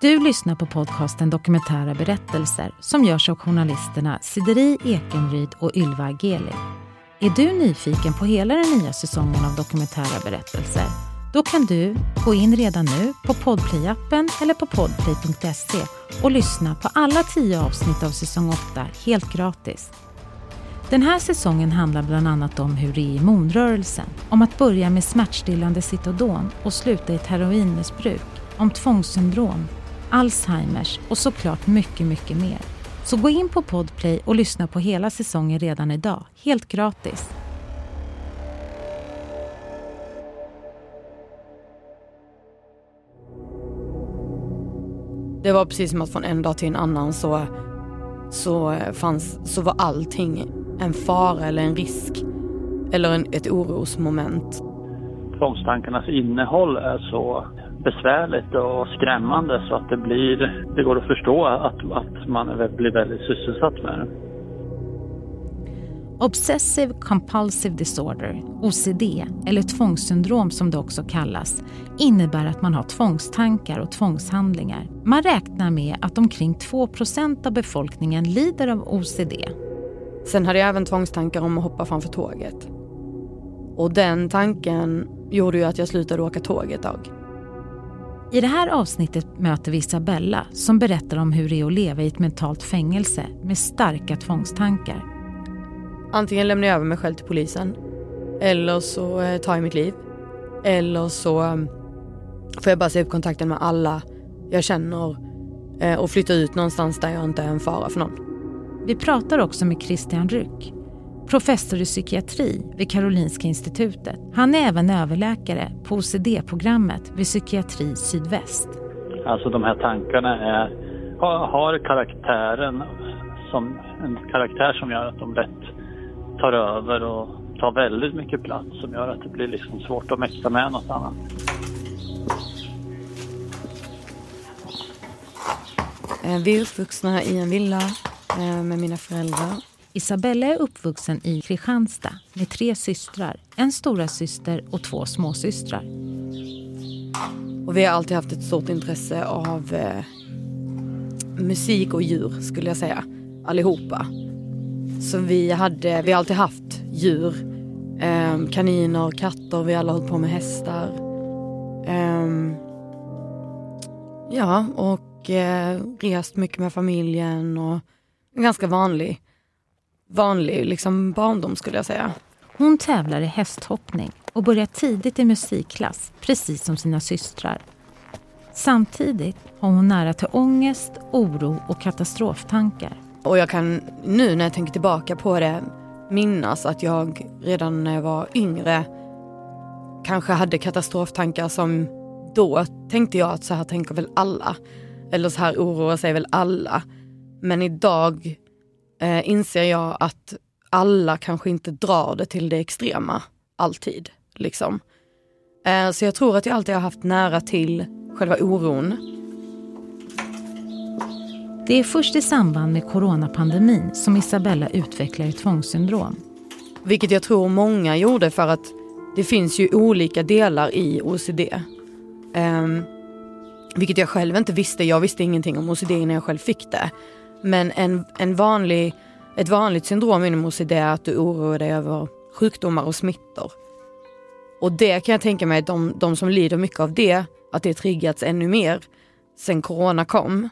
Du lyssnar på podcasten Dokumentära berättelser som görs av journalisterna Sideri Ekenryd och Ylva Ageli. Är du nyfiken på hela den nya säsongen av Dokumentära berättelser? Då kan du gå in redan nu på Podplay-appen eller på podplay.se och lyssna på alla tio avsnitt av säsong 8 helt gratis. Den här säsongen handlar bland annat om hur det är i monrörelsen, om att börja med smärtstillande Citodon och sluta i ett heroinmissbruk, om tvångssyndrom, Alzheimers och såklart mycket, mycket mer. Så gå in på Podplay och lyssna på hela säsongen redan idag, helt gratis. Det var precis som att från en dag till en annan så, så, fanns, så var allting en fara eller en risk eller en, ett orosmoment. Tvångstankarnas innehåll är så besvärligt och skrämmande så att det blir, det går att förstå att, att man blir väldigt sysselsatt med det. Obsessive compulsive disorder, OCD, eller tvångssyndrom som det också kallas, innebär att man har tvångstankar och tvångshandlingar. Man räknar med att omkring 2% av befolkningen lider av OCD. Sen hade jag även tvångstankar om att hoppa framför tåget. Och den tanken gjorde ju att jag slutade åka tåg ett tag. I det här avsnittet möter vi Isabella som berättar om hur det är att leva i ett mentalt fängelse med starka tvångstankar. Antingen lämnar jag över mig själv till polisen eller så eh, tar jag mitt liv. Eller så um, får jag bara se upp kontakten med alla jag känner eh, och flytta ut någonstans där jag inte är en fara för någon. Vi pratar också med Christian Ryck, professor i psykiatri vid Karolinska institutet. Han är även överläkare på OCD-programmet vid Psykiatri Sydväst. Alltså de här tankarna är, har, har karaktären som en karaktär som gör att de lätt tar över och tar väldigt mycket plats som gör att det blir liksom svårt att mäkta med något annat. Eh, vi är uppvuxna i en villa eh, med mina föräldrar Isabella är uppvuxen i Kristianstad med tre systrar, en stora syster och två småsystrar. Och vi har alltid haft ett stort intresse av eh, musik och djur skulle jag säga, allihopa. Så vi, hade, vi har alltid haft djur, eh, kaniner, katter, vi har alla hållit på med hästar. Eh, ja, och eh, rest mycket med familjen och ganska vanlig vanlig liksom, barndom skulle jag säga. Hon tävlar i hästhoppning och börjar tidigt i musikklass, precis som sina systrar. Samtidigt har hon nära till ångest, oro och katastroftankar. Och jag kan nu när jag tänker tillbaka på det minnas att jag redan när jag var yngre kanske hade katastroftankar som då tänkte jag att så här tänker väl alla. Eller så här oroar sig väl alla. Men idag eh, inser jag att alla kanske inte drar det till det extrema alltid. Liksom. Eh, så jag tror att jag alltid har haft nära till själva oron. Det är först i samband med coronapandemin som Isabella utvecklar ett tvångssyndrom. Vilket jag tror många gjorde för att det finns ju olika delar i OCD. Eh, vilket jag själv inte visste. Jag visste ingenting om OCD när jag själv fick det. Men en, en vanlig, ett vanligt syndrom inom OCD är att du oroar dig över sjukdomar och smittor. Och det kan jag tänka mig, de, de som lider mycket av det, att det triggats ännu mer sen corona kom.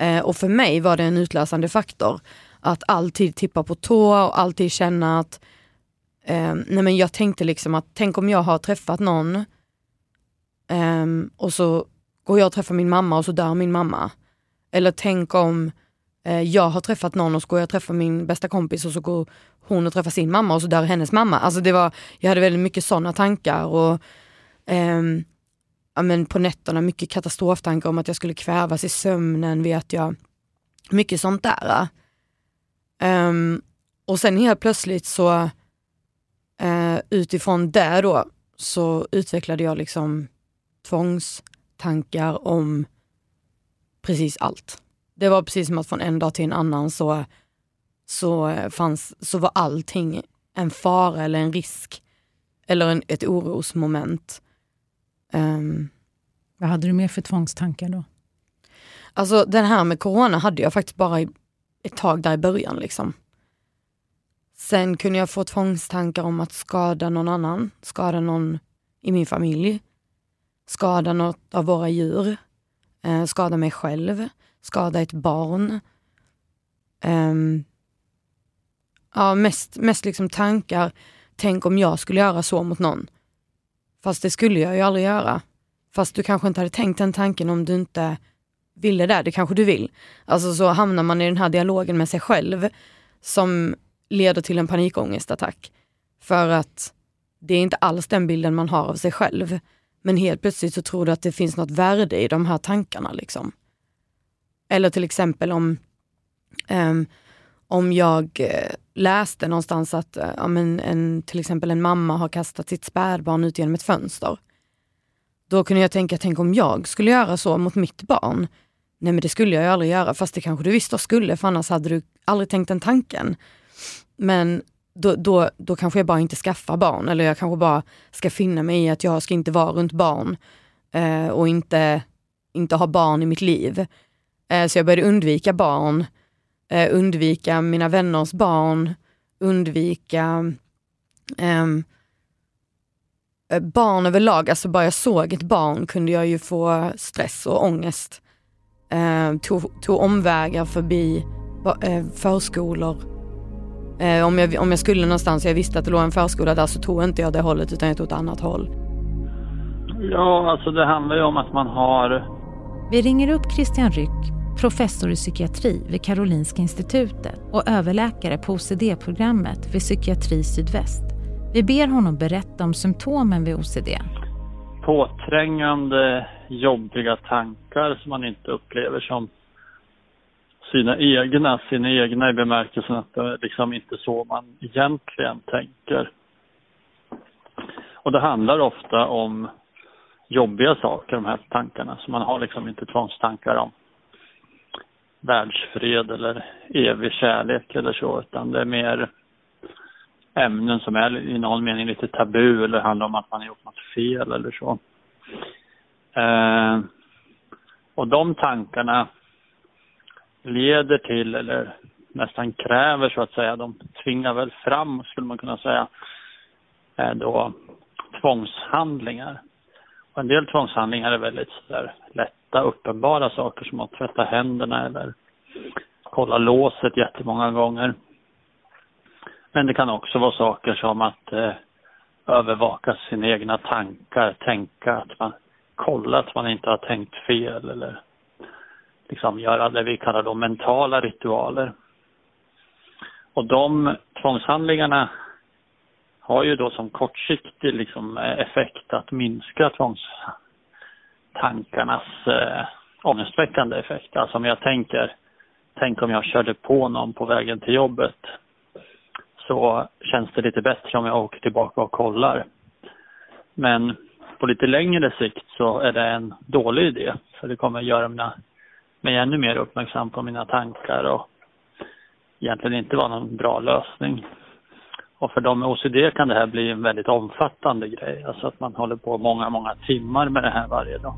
Eh, och för mig var det en utlösande faktor. Att alltid tippa på tå och alltid känna att eh, nej men jag tänkte liksom att tänk om jag har träffat någon eh, och så går jag och träffar min mamma och så dör min mamma. Eller tänk om Eh, Eh, jag har träffat någon och så går jag och träffar min bästa kompis och så går hon och träffar sin mamma och så dör hennes mamma. Alltså det var, jag hade väldigt mycket sådana tankar och eh, ja, men på nätterna mycket katastroftankar om att jag skulle kvävas i sömnen vet jag. Mycket sånt där. Um, och sen helt plötsligt så eh, utifrån det då så utvecklade jag liksom tvångstankar om precis allt det var precis som att från en dag till en annan så, så, fanns, så var allting en fara eller en risk eller en, ett orosmoment. Um, Vad hade du mer för tvångstankar då? Alltså den här med corona hade jag faktiskt bara ett tag där i början liksom. Sen kunde jag få tvångstankar om att skada någon annan, skada någon i min familj, skada något av våra djur, eh, skada mig själv, skada ett barn. Um, ja, mest, mest liksom tankar, tänk om jag skulle göra så mot någon. Fast det skulle jag ju aldrig göra. Fast du kanske inte hade tänkt den tanken om du inte ville det, det kanske du vill. Alltså så hamnar man i den här dialogen med sig själv som leder till en panikångestattack. För att det är inte alls den bilden man har av sig själv. Men helt plötsligt så tror du att det finns något värde i de här tankarna. Liksom. Eller till exempel om, um, om jag eh, läste någonstans att eh, um, en, en, till exempel en mamma har kastat sitt spädbarn ut genom ett fönster. Då kunde jag tänka, tänk om jag skulle göra så mot mitt barn. Nej men det skulle jag ju aldrig göra, fast det kanske du visste skulle, för annars hade du aldrig tänkt den tanken. Men då, då, då kanske jag bara inte skaffar barn, eller jag kanske bara ska finna mig i att jag ska inte vara runt barn eh, och inte, inte ha barn i mitt liv. Eh, så jag började undvika barn, eh, undvika mina vänners barn, undvika eh, barn överlag. Alltså bara jag såg ett barn kunde jag ju få stress och ångest. Eh, tog, tog omvägar förbi förskolor Eh, om, jag, om jag skulle någonstans och jag visste att det låg en förskola där så tog inte jag det hållet utan jag tog ett annat håll. Ja, alltså det handlar ju om att man har... Vi ringer upp Christian Ryck, professor i psykiatri vid Karolinska institutet och överläkare på OCD-programmet vid Psykiatri Sydväst. Vi ber honom berätta om symptomen vid OCD. Påträngande, jobbiga tankar som man inte upplever som sina egna, sina egna i bemärkelsen att det är liksom inte så man egentligen tänker. Och det handlar ofta om jobbiga saker, de här tankarna. Så man har liksom inte tvångstankar om världsfred eller evig kärlek eller så, utan det är mer ämnen som är i någon mening lite tabu eller handlar om att man har gjort något fel eller så. Eh, och de tankarna leder till eller nästan kräver så att säga, de tvingar väl fram skulle man kunna säga, eh, då tvångshandlingar. Och en del tvångshandlingar är väldigt där, lätta, uppenbara saker som att tvätta händerna eller kolla låset jättemånga gånger. Men det kan också vara saker som att eh, övervaka sina egna tankar, tänka att man kollar att man inte har tänkt fel eller liksom göra det vi kallar då mentala ritualer. Och de tvångshandlingarna har ju då som kortsiktig liksom eh, effekt att minska tankarnas eh, ångestväckande effekt. Alltså om jag tänker, tänk om jag körde på någon på vägen till jobbet så känns det lite bättre om jag åker tillbaka och kollar. Men på lite längre sikt så är det en dålig idé för det kommer göra mina mig ännu mer uppmärksam på mina tankar och egentligen inte vara någon bra lösning. Och för de med OCD kan det här bli en väldigt omfattande grej, alltså att man håller på många, många timmar med det här varje dag.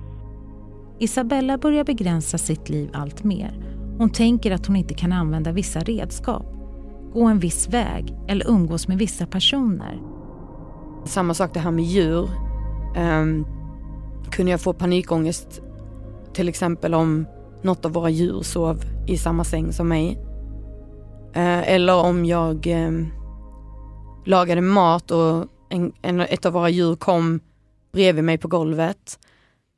Isabella börjar begränsa sitt liv allt mer. Hon tänker att hon inte kan använda vissa redskap, gå en viss väg eller umgås med vissa personer. Samma sak det här med djur. Um, kunde jag få panikångest till exempel om något av våra djur sov i samma säng som mig. Eh, eller om jag eh, lagade mat och en, en, ett av våra djur kom bredvid mig på golvet.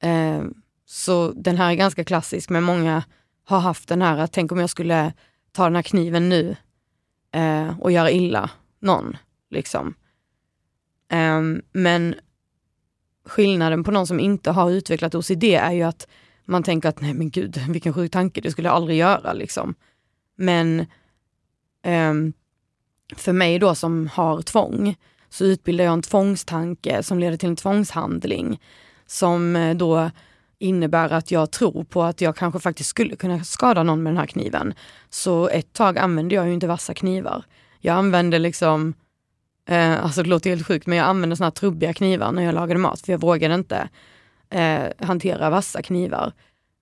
Eh, så den här är ganska klassisk, men många har haft den här, tänk om jag skulle ta den här kniven nu eh, och göra illa någon. Liksom. Eh, men skillnaden på någon som inte har utvecklat OCD är ju att man tänker att nej men gud, vilken sjuk tanke, det skulle jag aldrig göra. Liksom. Men ehm, för mig då som har tvång, så utbildar jag en tvångstanke som leder till en tvångshandling. Som eh, då innebär att jag tror på att jag kanske faktiskt skulle kunna skada någon med den här kniven. Så ett tag använde jag ju inte vassa knivar. Jag använde liksom, eh, alltså det låter helt sjukt, men jag använde såna här trubbiga knivar när jag lagade mat, för jag vågade inte eh, hantera vassa knivar.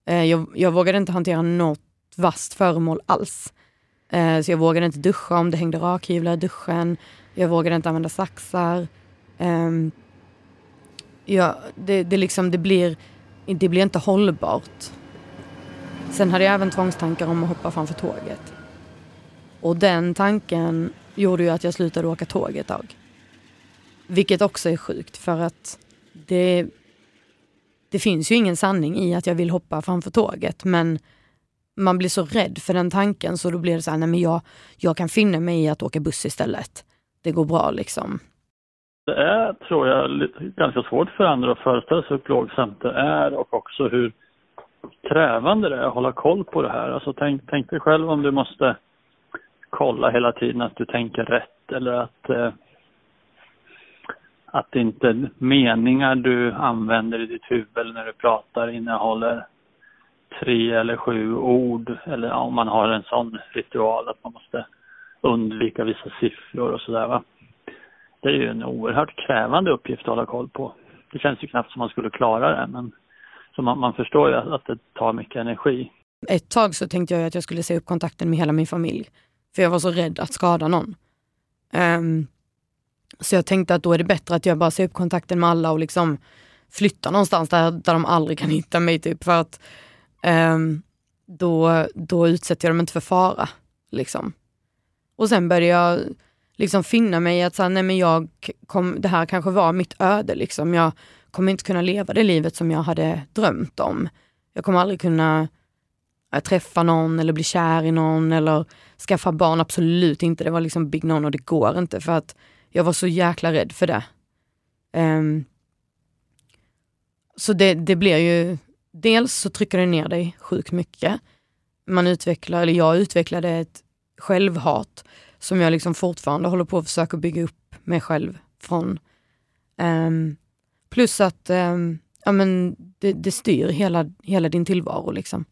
Eh, jag, jag vågade inte hantera något vasst föremål alls. Eh, så jag vågade inte duscha om det hängde rakhyvlar i duschen. Jag vågade inte använda saxar. Ehm, ja, det, det, liksom, det, blir, det blir inte hållbart. Sen hade jag även tvångstankar om att hoppa framför tåget. Och den tanken gjorde ju att jag slutade åka tåg ett tag. Vilket också är sjukt för att det, det finns ju ingen sanning i att jag vill hoppa framför tåget men man blir så rädd för den tanken så då blir det så här, nej men jag, jag kan finna mig i att åka buss istället. Det går bra liksom. Det är, tror jag, ganska svårt för andra att föreställa sig hur plågsamt det är och också hur krävande det är att hålla koll på det här. Alltså tänk, tänk dig själv om du måste kolla hela tiden att du tänker rätt eller att eh, att inte meningar du använder i ditt huvud när du pratar innehåller tre eller sju ord eller om man har en sån ritual att man måste undvika vissa siffror och sådär va. Det är ju en oerhört krävande uppgift att hålla koll på. Det känns ju knappt som man skulle klara det men så man, man förstår ju att det tar mycket energi. Ett tag så tänkte jag att jag skulle se upp kontakten med hela min familj. För jag var så rädd att skada någon. Um, så jag tänkte att då är det bättre att jag bara ser upp kontakten med alla och liksom flyttar någonstans där, där de aldrig kan hitta mig. Typ, för att Ehm, då, då utsätter jag dem inte för fara. Liksom. Och sen började jag liksom finna mig i att så här, nej men jag kom, det här kanske var mitt öde. Liksom. Jag kommer inte kunna leva det livet som jag hade drömt om. Jag kommer aldrig kunna äh, träffa någon eller bli kär i någon eller skaffa barn. Absolut inte. Det var liksom big no, och det går inte för att jag var så jäkla rädd för det. Um, så det, det blir ju, dels så trycker det ner dig sjukt mycket. Man utvecklar, eller jag utvecklade ett självhat som jag liksom fortfarande håller på att försöka bygga upp mig själv från. Um, plus att um, ja, men det, det, styr hela, hela din tillvaro. Liksom.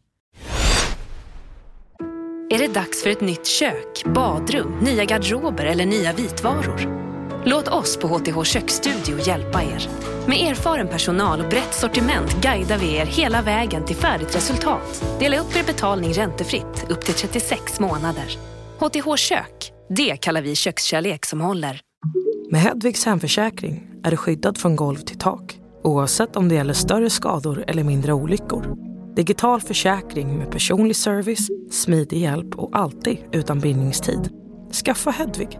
Är det dags för ett nytt kök, badrum, nya garderober eller nya vitvaror? Låt oss på HTH Köksstudio hjälpa er. Med erfaren personal och brett sortiment guidar vi er hela vägen till färdigt resultat. Dela upp er betalning räntefritt upp till 36 månader. HTH Kök, det kallar vi kökskärlek som håller. Med Hedvigs hemförsäkring är du skyddad från golv till tak oavsett om det gäller större skador eller mindre olyckor. Digital försäkring med personlig service, smidig hjälp och alltid utan bindningstid. Skaffa Hedvig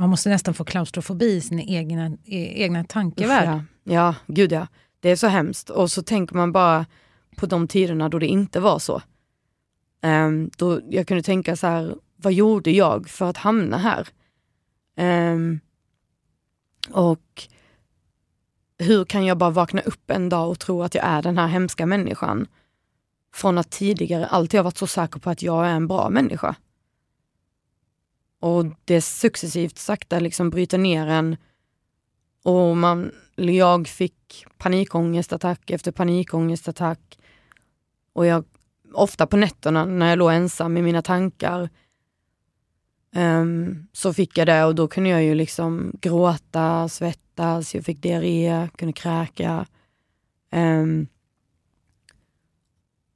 Man måste nästan få klaustrofobi i sina egna, e, egna tankevärld. Ja. ja, gud ja. Det är så hemskt. Och så tänker man bara på de tiderna då det inte var så. Um, då jag kunde tänka så här, vad gjorde jag för att hamna här? Um, och hur kan jag bara vakna upp en dag och tro att jag är den här hemska människan? Från att tidigare alltid ha varit så säker på att jag är en bra människa. Och det successivt sakta liksom bryter ner en. Och man, jag fick panikångestattack efter panikångestattack. Och jag, ofta på nätterna när jag låg ensam i mina tankar um, så fick jag det och då kunde jag ju liksom gråta, svettas, jag fick diarré, kunde kräka. Um,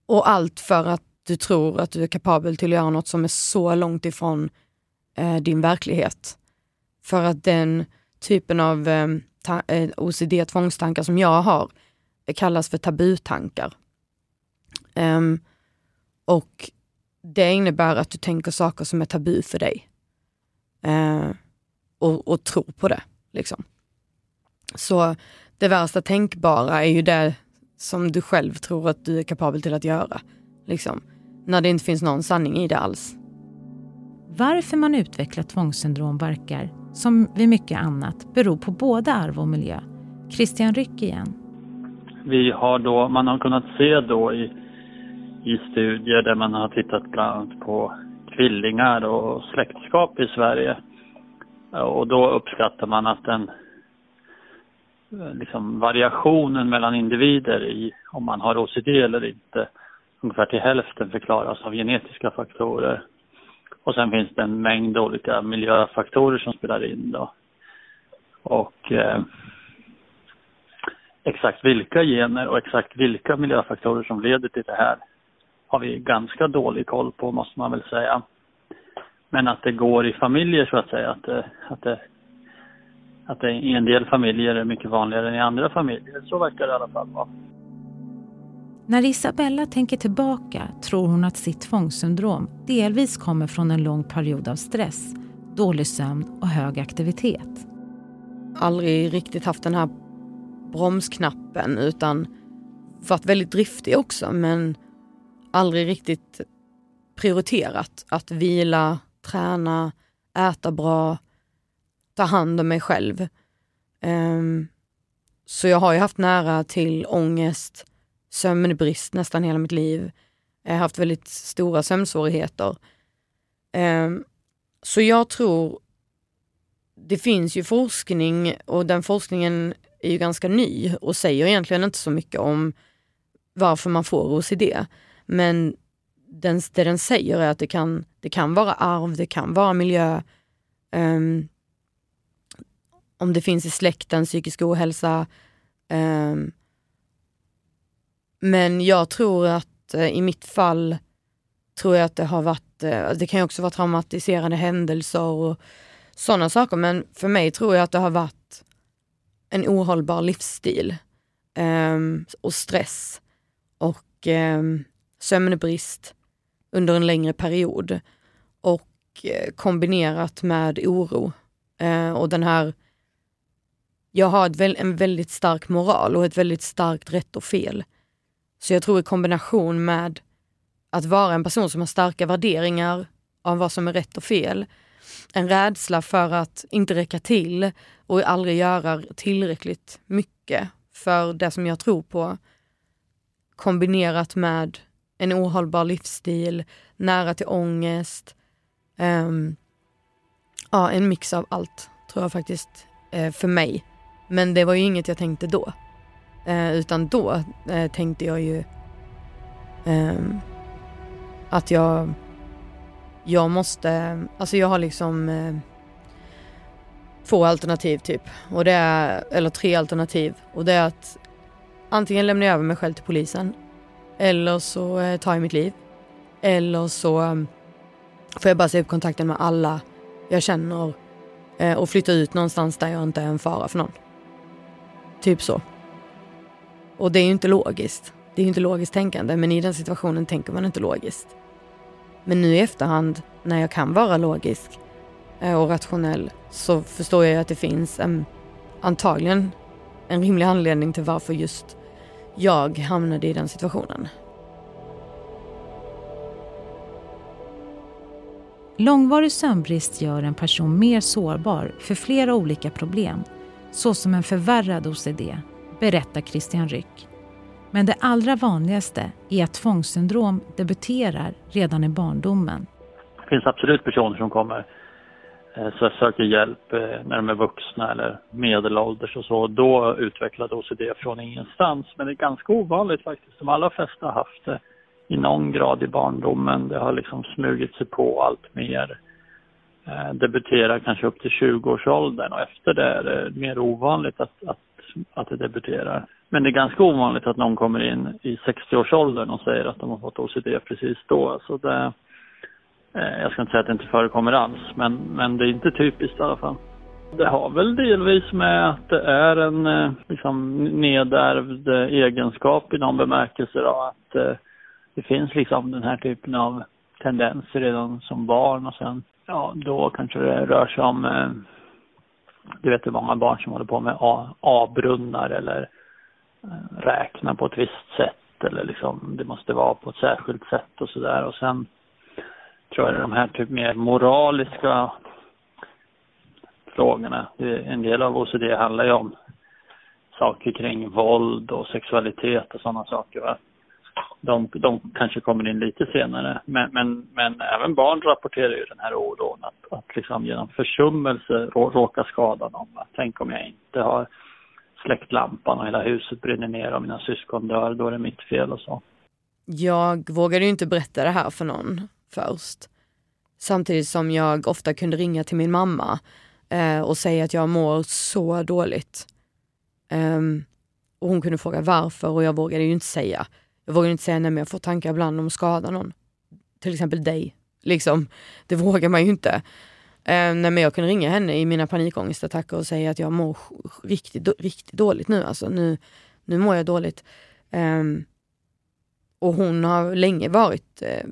och allt för att du tror att du är kapabel till att göra något som är så långt ifrån eh, din verklighet. För att den typen av eh, eh OCD-tvångstankar som jag har kallas för tabutankar. Um, och det innebär att du tänker saker som är tabu för dig. Uh, och, och tror på det. Liksom. Så det värsta tänkbara är ju det som du själv tror att du är kapabel till att göra. Liksom. När det inte finns någon sanning i det alls. Varför man utvecklar tvångssyndrom verkar, som vid mycket annat, bero på både arv och miljö. Christian Ryck igen. Vi har då, man har kunnat se då i, i studier där man har tittat bland annat på tvillingar och släktskap i Sverige. Och då uppskattar man att den liksom variationen mellan individer i om man har OCD eller inte ungefär till hälften förklaras av genetiska faktorer. Och sen finns det en mängd olika miljöfaktorer som spelar in då. Och eh, exakt vilka gener och exakt vilka miljöfaktorer som leder till det här har vi ganska dålig koll på måste man väl säga. Men att det går i familjer så att säga, att det, att det, att det i en del familjer är mycket vanligare än i andra familjer. Så verkar det i alla fall vara. När Isabella tänker tillbaka tror hon att sitt tvångssyndrom delvis kommer från en lång period av stress, dålig sömn och hög aktivitet. Aldrig riktigt haft den här bromsknappen utan varit väldigt driftig också men aldrig riktigt prioriterat att vila, träna, äta bra, ta hand om mig själv. Um, så jag har ju haft nära till ångest, sömnbrist nästan hela mitt liv. Jag har haft väldigt stora sömnsvårigheter. Ehm, så jag tror, det finns ju forskning och den forskningen är ju ganska ny och säger egentligen inte så mycket om varför man får OCD. Men den, det den säger är att det kan, det kan vara arv, det kan vara miljö. Um, om det finns i släkten, psykisk ohälsa. Um, men jag tror att eh, i mitt fall tror jag att det har varit, eh, det kan ju också vara traumatiserande händelser och sådana saker. Men för mig tror jag att det har varit en ohållbar livsstil um, och stress och um, sömnbrist under en längre period och eh, kombinerat med oro. Och den här, jag har en väldigt stark moral och ett väldigt starkt rätt och fel. Så jag tror i kombination med att vara en person som har starka värderingar av vad som är rätt och fel, en rädsla för att inte räcka till och aldrig göra tillräckligt mycket för det som jag tror på, kombinerat med en ohållbar livsstil, nära till ångest. Um, ja, en mix av allt tror jag faktiskt eh, för mig. Men det var ju inget jag tänkte då. Eh, utan då eh, tänkte jag ju eh, att jag, jag måste, alltså jag har liksom eh, två alternativ typ. Och det är, eller tre alternativ. Och det är att antingen lämnar jag över mig själv till polisen eller så eh, tar jag mitt liv. Eller så eh, får jag bara se upp kontakten med alla jag känner eh, och flytta ut någonstans där jag inte är en fara för någon. Typ så. Och det är ju inte logiskt. Det är ju inte logiskt tänkande, men i den situationen tänker man inte logiskt. Men nu i efterhand, när jag kan vara logisk eh, och rationell, så förstår jag att det finns en, antagligen en rimlig anledning till varför just jag hamnade i den situationen. Långvarig sömnbrist gör en person mer sårbar för flera olika problem, såsom en förvärrad OCD, berättar Christian Ryck. Men det allra vanligaste är att tvångssyndrom debuterar redan i barndomen. Det finns absolut personer som kommer eh, så söker hjälp eh, när de är vuxna eller medelålders och så. Då utvecklar OCD från ingenstans. Men det är ganska ovanligt faktiskt. De allra flesta har haft det i någon grad i barndomen. Det har liksom smugit sig på allt mer. Eh, debuterar kanske upp till 20-årsåldern och efter det är det mer ovanligt att, att, att det debuterar. Men det är ganska ovanligt att någon kommer in i 60-årsåldern och säger att de har fått OCD precis då. Alltså det, Eh, jag ska inte säga att det inte förekommer alls, men, men det är inte typiskt i alla fall. Det har väl delvis med att det är en eh, liksom, nedärvd egenskap i någon bemärkelse då, att eh, det finns liksom den här typen av tendenser redan som barn och sen, ja, då kanske det rör sig om, eh, du vet hur många barn som håller på med A-brunnar eller räkna räknar på ett visst sätt eller liksom, det måste vara på ett särskilt sätt och sådär och sen tror jag de här typ mer moraliska frågorna. En del av OCD handlar ju om saker kring våld och sexualitet och sådana saker. Va? De, de kanske kommer in lite senare. Men, men, men även barn rapporterar ju den här oron att, att liksom genom försummelse råka skada någon. Tänk om jag inte har släckt lampan och hela huset brinner ner och mina syskon dör, då är det mitt fel och så. Jag vågade ju inte berätta det här för någon först. Samtidigt som jag ofta kunde ringa till min mamma eh, och säga att jag mår så dåligt. Um, och hon kunde fråga varför och jag vågade ju inte säga. Jag vågade inte säga nej men jag får tankar ibland om att skada någon. Till exempel dig. Liksom. Det vågar man ju inte. Eh, nej men jag kunde ringa henne i mina panikångestattacker och säga att jag mår riktigt, riktigt dåligt nu. Alltså, nu, nu mår jag dåligt. Eh, och hon har länge varit, eh,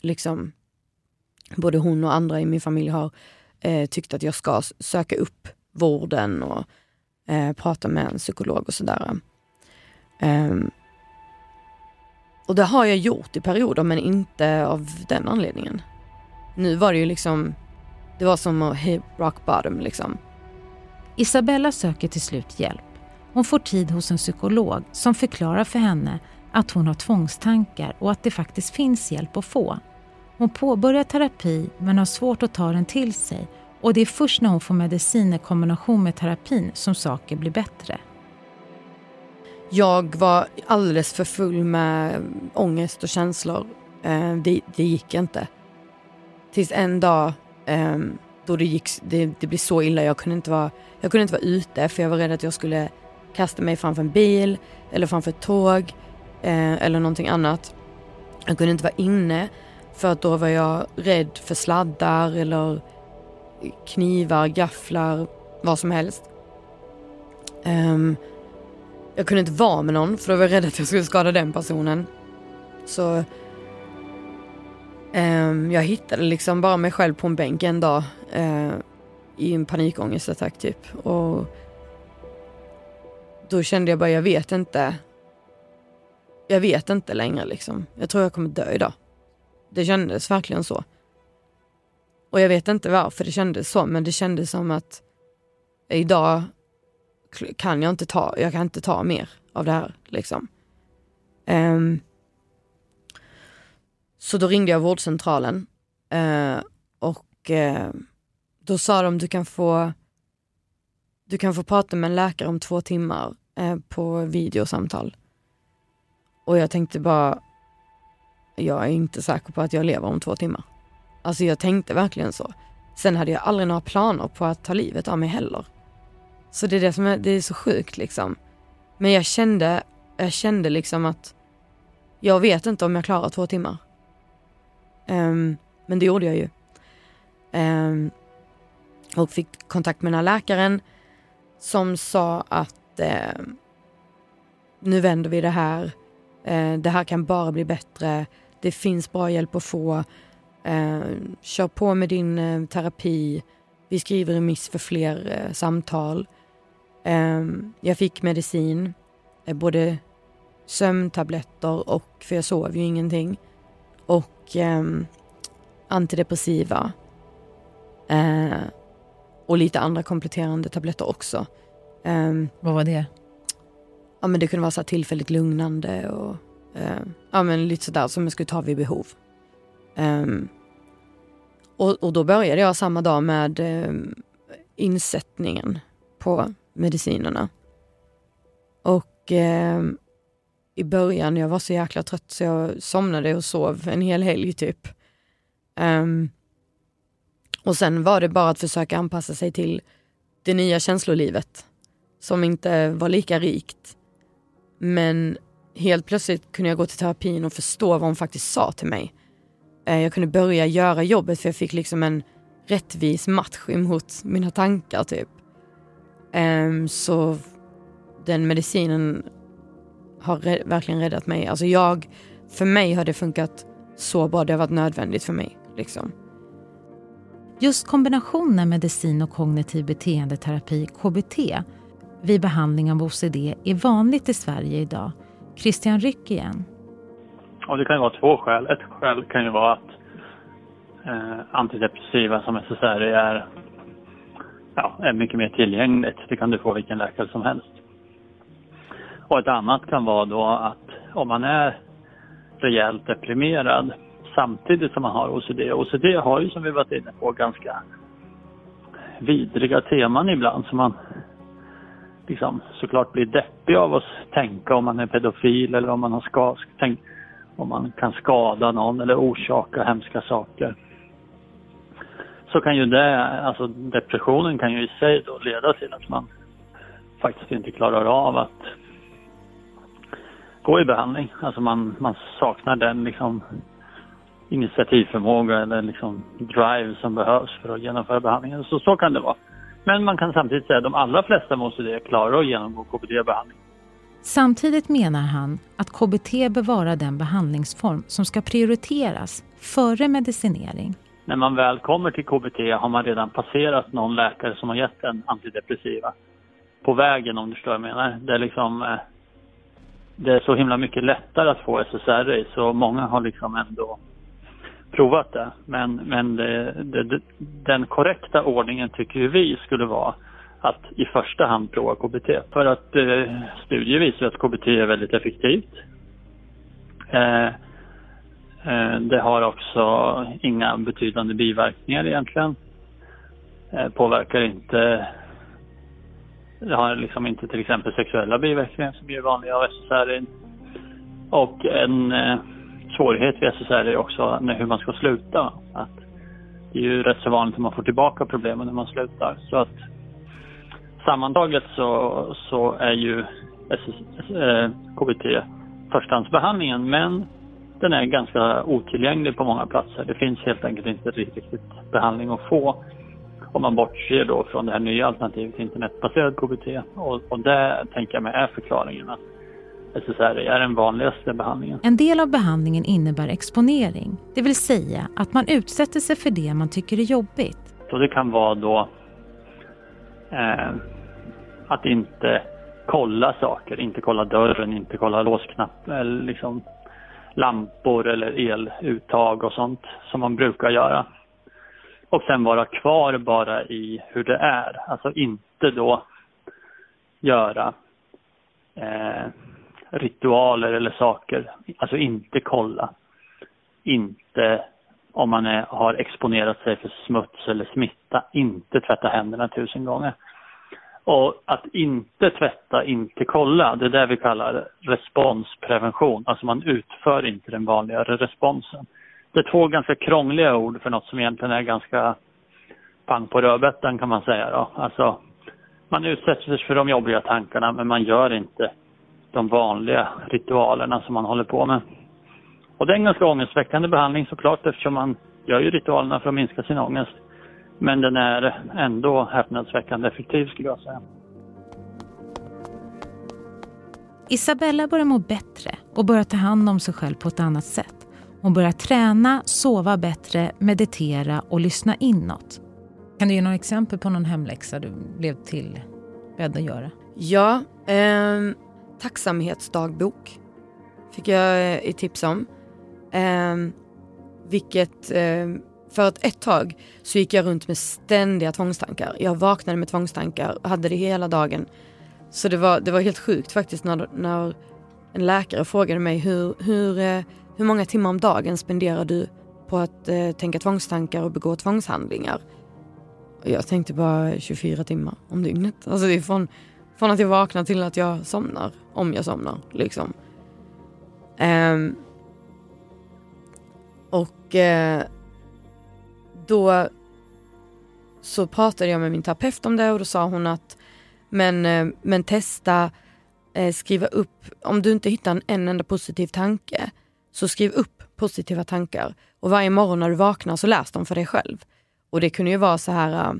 liksom, både hon och andra i min familj har eh, tyckt att jag ska söka upp vården och eh, prata med en psykolog och sådär. Um, och det har jag gjort i perioder men inte av den anledningen. Nu var det ju liksom, det var som att hit rock bottom liksom. Isabella söker till slut hjälp. Hon får tid hos en psykolog som förklarar för henne att hon har tvångstankar och att det faktiskt finns hjälp att få. Hon påbörjar terapi men har svårt att ta den till sig och det är först när hon får medicin i kombination med terapin som saker blir bättre. Jag var alldeles för full med ångest och känslor. Eh, det, det gick inte. Tills en dag eh, då det, gick, det, det blev så illa. Jag kunde, inte vara, jag kunde inte vara ute för jag var rädd att jag skulle kasta mig framför en bil eller framför ett tåg eh, eller någonting annat. Jag kunde inte vara inne för att då var jag rädd för sladdar eller knivar, gafflar, vad som helst. Um, jag kunde inte vara med någon för då var jag rädd att jag skulle skada den personen. Så um, jag hittade liksom bara mig själv på en bänk en dag uh, i en panikångestattack typ. Och då kände jag bara, jag vet inte. Jag vet inte längre liksom. Jag tror jag kommer dö idag. Det kändes verkligen så. Och jag vet inte varför det kändes så, men det kändes som att idag kan jag inte ta, jag kan inte ta mer av det här liksom. Um, så då ringde jag vårdcentralen uh, och uh, då sa de du kan få du kan få prata med en läkare om två timmar uh, på videosamtal. Och jag tänkte bara, jag är inte säker på att jag lever om två timmar. Alltså jag tänkte verkligen så. Sen hade jag aldrig några planer på att ta livet av mig heller. Så det är det som är, det är så sjukt liksom. Men jag kände, jag kände liksom att jag vet inte om jag klarar två timmar. Um, men det gjorde jag ju. Um, och fick kontakt med den här läkaren som sa att uh, nu vänder vi det här. Uh, det här kan bara bli bättre. Det finns bra hjälp att få. Uh, kör på med din uh, terapi. Vi skriver remiss för fler uh, samtal. Ehm, jag fick medicin, eh, både sömntabletter och, för jag sov ju ingenting, och um, antidepressiva. Uh, och lite andra kompletterande tabletter också. Um, Vad var det? Ja men det kunde vara så tillfälligt lugnande och uh, ja men lite sådär som jag skulle ta vid behov. Och, och, då började jag samma dag med um, insättningen på medicinerna. Och eh, i början, jag var så jäkla trött så jag somnade och sov en hel helg typ. Um, och sen var det bara att försöka anpassa sig till det nya känslolivet som inte var lika rikt. Men helt plötsligt kunde jag gå till terapin och förstå vad hon faktiskt sa till mig. Eh, jag kunde börja göra jobbet för jag fick liksom en rättvis match emot mina tankar typ. Um, så den medicinen har verkligen räddat mig. Alltså jag, för mig har det funkat så bra, det har varit nödvändigt för mig. Liksom. Just kombinationen medicin och kognitiv beteendeterapi, KBT, vid behandling av OCD är vanligt i Sverige idag. Christian Ryck igen. Ja, det kan ju vara två skäl. Ett skäl kan ju vara att eh, antidepressiva som SSRI är ja, är mycket mer tillgängligt. Det kan du få vilken läkare som helst. Och ett annat kan vara då att om man är rejält deprimerad samtidigt som man har OCD. OCD har ju som vi varit inne på ganska vidriga teman ibland som man liksom såklart blir deppig av att tänka om man är pedofil eller om man har ska, tänk, om man kan skada någon eller orsaka hemska saker. Så kan ju det, alltså depressionen kan ju i sig då leda till att man faktiskt inte klarar av att gå i behandling. Alltså man, man saknar den liksom initiativförmåga eller liksom drive som behövs för att genomföra behandlingen. Så, så kan det vara. Men man kan samtidigt säga att de allra flesta måste klara att genomgå KBT-behandling. Samtidigt menar han att KBT bör vara den behandlingsform som ska prioriteras före medicinering. När man väl kommer till KBT har man redan passerat någon läkare som har gett en antidepressiva. På vägen om du förstår vad jag menar. Det är liksom eh, det är så himla mycket lättare att få SSRI så många har liksom ändå provat det. Men, men det, det, den korrekta ordningen tycker vi skulle vara att i första hand prova KBT. För att eh, studier visar att KBT är väldigt effektivt. Eh, Eh, det har också inga betydande biverkningar egentligen. Eh, påverkar inte det har liksom inte till exempel sexuella biverkningar som är vanliga av SSRI. Och en eh, svårighet vid SSRI är också hur man ska sluta. Att det är ju rätt så vanligt att man får tillbaka problemen när man slutar. Så att sammantaget så, så är ju SS, eh, KBT förstahandsbehandlingen men den är ganska otillgänglig på många platser. Det finns helt enkelt inte riktigt behandling att få om man bortser då från det här nya alternativet internetbaserad KBT. Och, och det tänker jag mig är förklaringen att SSRI är den vanligaste behandlingen. En del av behandlingen innebär exponering, det vill säga att man utsätter sig för det man tycker är jobbigt. Så det kan vara då eh, att inte kolla saker, inte kolla dörren, inte kolla låsknapp eller liksom lampor eller eluttag och sånt som man brukar göra. Och sen vara kvar bara i hur det är, alltså inte då göra eh, ritualer eller saker. Alltså inte kolla. Inte om man är, har exponerat sig för smuts eller smitta. Inte tvätta händerna tusen gånger. Och att inte tvätta, inte kolla, det är det vi kallar responsprevention. Alltså man utför inte den vanligare responsen. Det är två ganska krångliga ord för något som egentligen är ganska pang på rödbetan kan man säga då. Alltså, man utsätter sig för de jobbiga tankarna men man gör inte de vanliga ritualerna som man håller på med. Och det är en ganska ångestväckande behandling såklart eftersom man gör ju ritualerna för att minska sin ångest. Men den är ändå häpnadsväckande effektiv skulle jag säga. Isabella börjar må bättre och börjar ta hand om sig själv på ett annat sätt. Hon börjar träna, sova bättre, meditera och lyssna inåt. Kan du ge några exempel på någon hemläxa du blev till bädd att göra? Ja, eh, tacksamhetsdagbok fick jag eh, ett tips om. Eh, vilket, eh, för att ett tag så gick jag runt med ständiga tvångstankar. Jag vaknade med tvångstankar och hade det hela dagen. Så det var, det var helt sjukt faktiskt när, när en läkare frågade mig hur, hur, eh, hur många timmar om dagen spenderar du på att eh, tänka tvångstankar och begå tvångshandlingar? Och jag tänkte bara 24 timmar om dygnet. Alltså det är från från att jag vaknar till att jag somnar, om jag somnar. Liksom. Um, och eh, då så pratade jag med min terapeut om det och då sa hon att men, eh, men testa eh, skriva upp, om du inte hittar en, en enda positiv tanke så skriv upp positiva tankar och varje morgon när du vaknar så läs dem för dig själv. Och det kunde ju vara så här eh,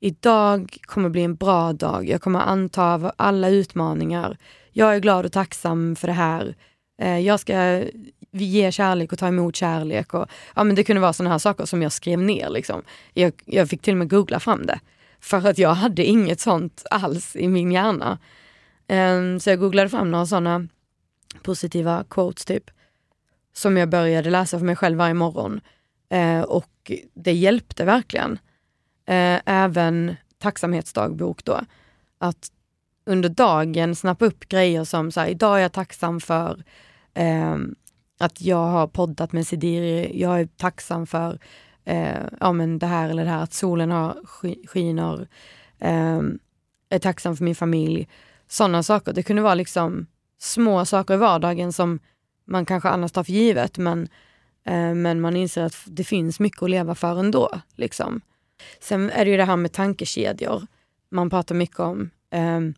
Idag kommer bli en bra dag. Jag kommer anta alla utmaningar. Jag är glad och tacksam för det här. Eh, jag ska ge kärlek och ta emot kärlek. Och, ja, men det kunde vara sådana här saker som jag skrev ner. Liksom. Jag, jag fick till och med googla fram det. För att jag hade inget sånt alls i min hjärna. Um, så jag googlade fram några sådana positiva quotes typ. Som jag började läsa för mig själv varje morgon. Uh, och det hjälpte verkligen eh, även tacksamhetsdagbok då. Att under dagen snappa upp grejer som så här, idag är jag tacksam för eh, att jag har poddat med Sidiri, jag är tacksam för eh, ja, men det här eller det här, att solen har skiner, eh, är tacksam för min familj. Sådana saker. Det kunde vara liksom små saker i vardagen som man kanske annars tar för givet men, eh, men man inser att det finns mycket att leva för ändå. Liksom. Sen är det ju det här med tankekedjor man pratar mycket om. Ehm,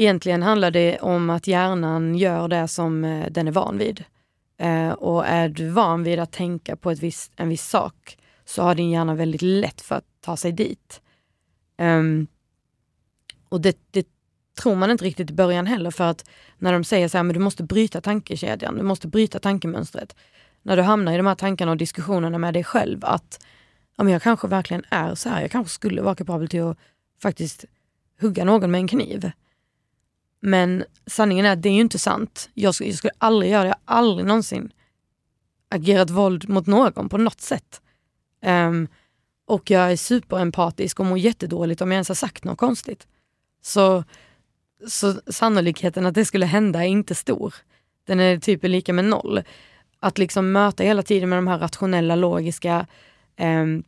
Egentligen handlar det om att hjärnan gör det som eh, den är van vid. Eh, och är du van vid att tänka på ett en viss sak så har din hjärna väldigt lätt för att ta sig dit. Um, och det, det, tror man inte riktigt i början heller för att när de säger så här, men du måste bryta tankekedjan, du måste bryta tankemönstret. När du hamnar i de här tankarna och diskussionerna med dig själv att ja, men jag kanske verkligen är så här, jag kanske skulle vara kapabel till att faktiskt hugga någon med en kniv. Men sanningen är att det är ju inte sant. Jag skulle, jag skulle aldrig göra det. Jag har aldrig någonsin agerat våld mot någon på något sätt. Um, och jag är superempatisk och mår jättedåligt om jag ens har sagt något konstigt. Så, så sannolikheten att det skulle hända är inte stor. Den är typ lika med noll. Att liksom möta hela tiden med de här rationella, logiska, um,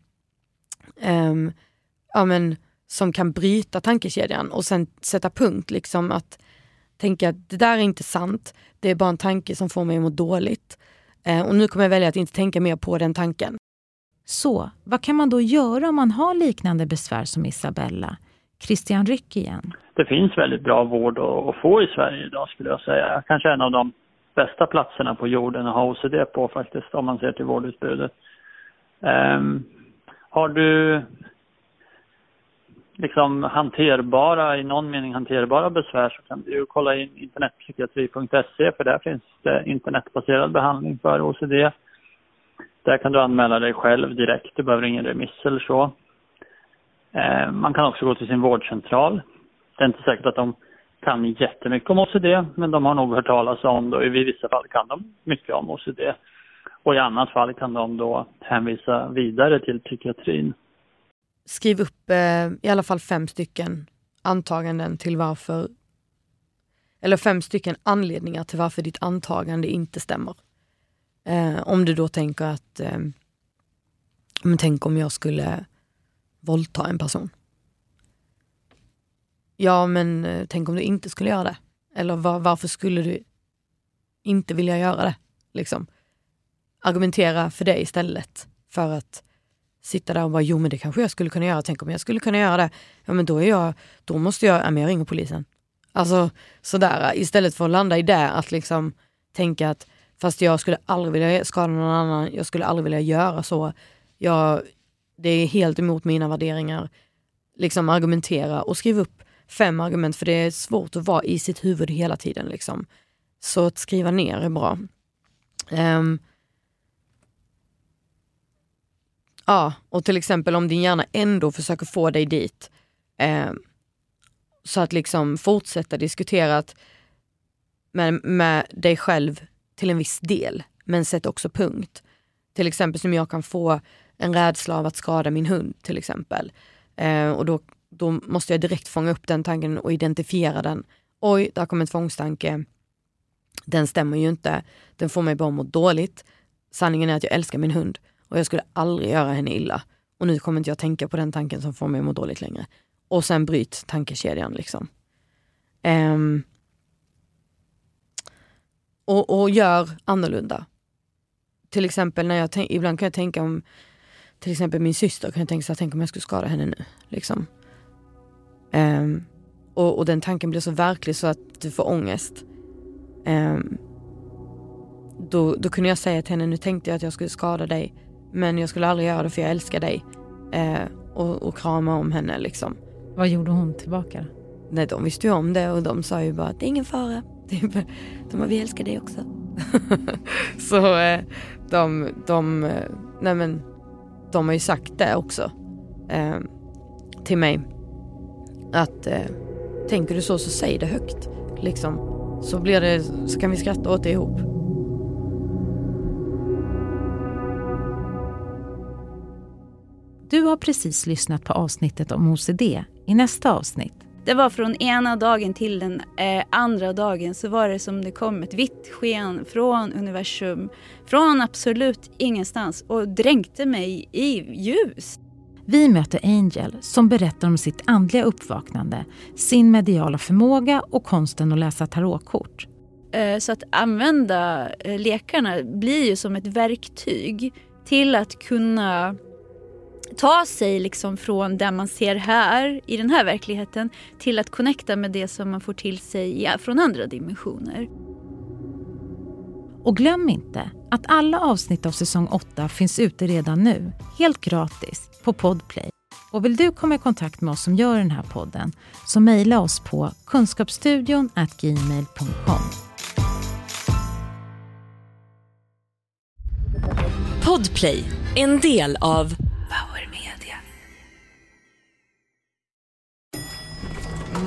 um, ja, men, som kan bryta tankekedjan och sen sätta punkt. Liksom att tänka att det där är inte sant, det är bara en tanke som får mig att må dåligt. Eh, och nu kommer jag välja att inte tänka mer på den tanken. Så, vad kan man då göra om man har liknande besvär som Isabella? Christian Ryck igen. Det finns väldigt bra vård att få i Sverige idag skulle jag säga. Kanske en av de bästa platserna på jorden att ha OCD på faktiskt om man ser till vårdutbudet. Um, har du liksom hanterbara, i någon mening hanterbara besvär så kan du kolla in internetpsykiatri.se för där finns det internetbaserad behandling för OCD. Där kan du anmäla dig själv direkt, du behöver ingen remiss eller så. Eh, man kan också gå till sin vårdcentral. Det är inte säkert att de kan jättemycket om OCD, men de har nog hört talas om det och i vissa fall kan de mycket om OCD. Och i annat fall kan de då hänvisa vidare till psykiatrin skriv upp eh, i alla fall fem stycken antaganden till varför, eller fem stycken anledningar till varför ditt antagande inte stämmer. Eh, om du då tänker att, eh, men tänk om jag skulle våldta en person. Ja, men eh, tänk om du inte skulle göra det? Eller var, varför skulle du inte vilja göra det? Liksom. Argumentera för det istället för att sitta där och bara, jo men det kanske jag skulle kunna göra, tänk om jag skulle kunna göra det. Ja men då är jag, då måste jag, ja men jag ringer polisen. Alltså sådär, istället för att landa i det, att liksom tänka att fast jag skulle aldrig vilja skada någon annan, jag skulle aldrig vilja göra så. Jag, det är helt emot mina värderingar. Liksom argumentera och skriv upp fem argument, för det är svårt att vara i sitt huvud hela tiden. Liksom. Så att skriva ner är bra. Um, Ja, och till exempel om din hjärna ändå försöker få dig dit. Eh, så att liksom fortsätta diskutera med, med dig själv till en viss del, men sätt också punkt. Till exempel som jag kan få en rädsla av att skada min hund till exempel. Eh, och då, då måste jag direkt fånga upp den tanken och identifiera den. Oj, där kom en tvångstanke. Den stämmer ju inte. Den får mig bara må dåligt. Sanningen är att jag älskar min hund och jag skulle aldrig göra henne illa. Och nu kommer inte jag tänka på den tanken som får mig att må dåligt längre. Och sen bryt tankekedjan liksom. Um, och, och gör annorlunda. Till exempel när jag tänk, ibland kan jag tänka om till exempel min syster, kan jag tänka så här, tänk om jag skulle skada henne nu. Liksom. Um, och, och, den tanken blir så verklig så att du får ångest. Um, då, då kunde jag säga till henne, nu tänkte jag att jag skulle skada dig men jag skulle aldrig göra det för jag älskar dig. Eh, och, och krama om henne liksom. Vad gjorde hon tillbaka? Nej, de visste ju om det och de sa ju bara att det är ingen fara. Typ, de bara, vi älskar dig också. så eh, de, de, eh, nej men, de har ju sagt det också eh, till mig. Att eh, tänker du så så säg det högt. Liksom. Så, blir det, så kan vi skratta åt det ihop. Du har precis lyssnat på avsnittet om OCD. I nästa avsnitt Det var från ena dagen till den eh, andra dagen så var det som det kom ett vitt sken från universum, från absolut ingenstans och dränkte mig i ljus. Vi möter Angel som berättar om sitt andliga uppvaknande, sin mediala förmåga och konsten att läsa tarotkort. Eh, så att använda eh, lekarna blir ju som ett verktyg till att kunna ta sig liksom från det man ser här i den här verkligheten till att connecta med det som man får till sig från andra dimensioner. Och glöm inte att alla avsnitt av säsong 8 finns ute redan nu, helt gratis, på Podplay. Och vill du komma i kontakt med oss som gör den här podden så mejla oss på kunskapsstudion gmail.com. Podplay, en del av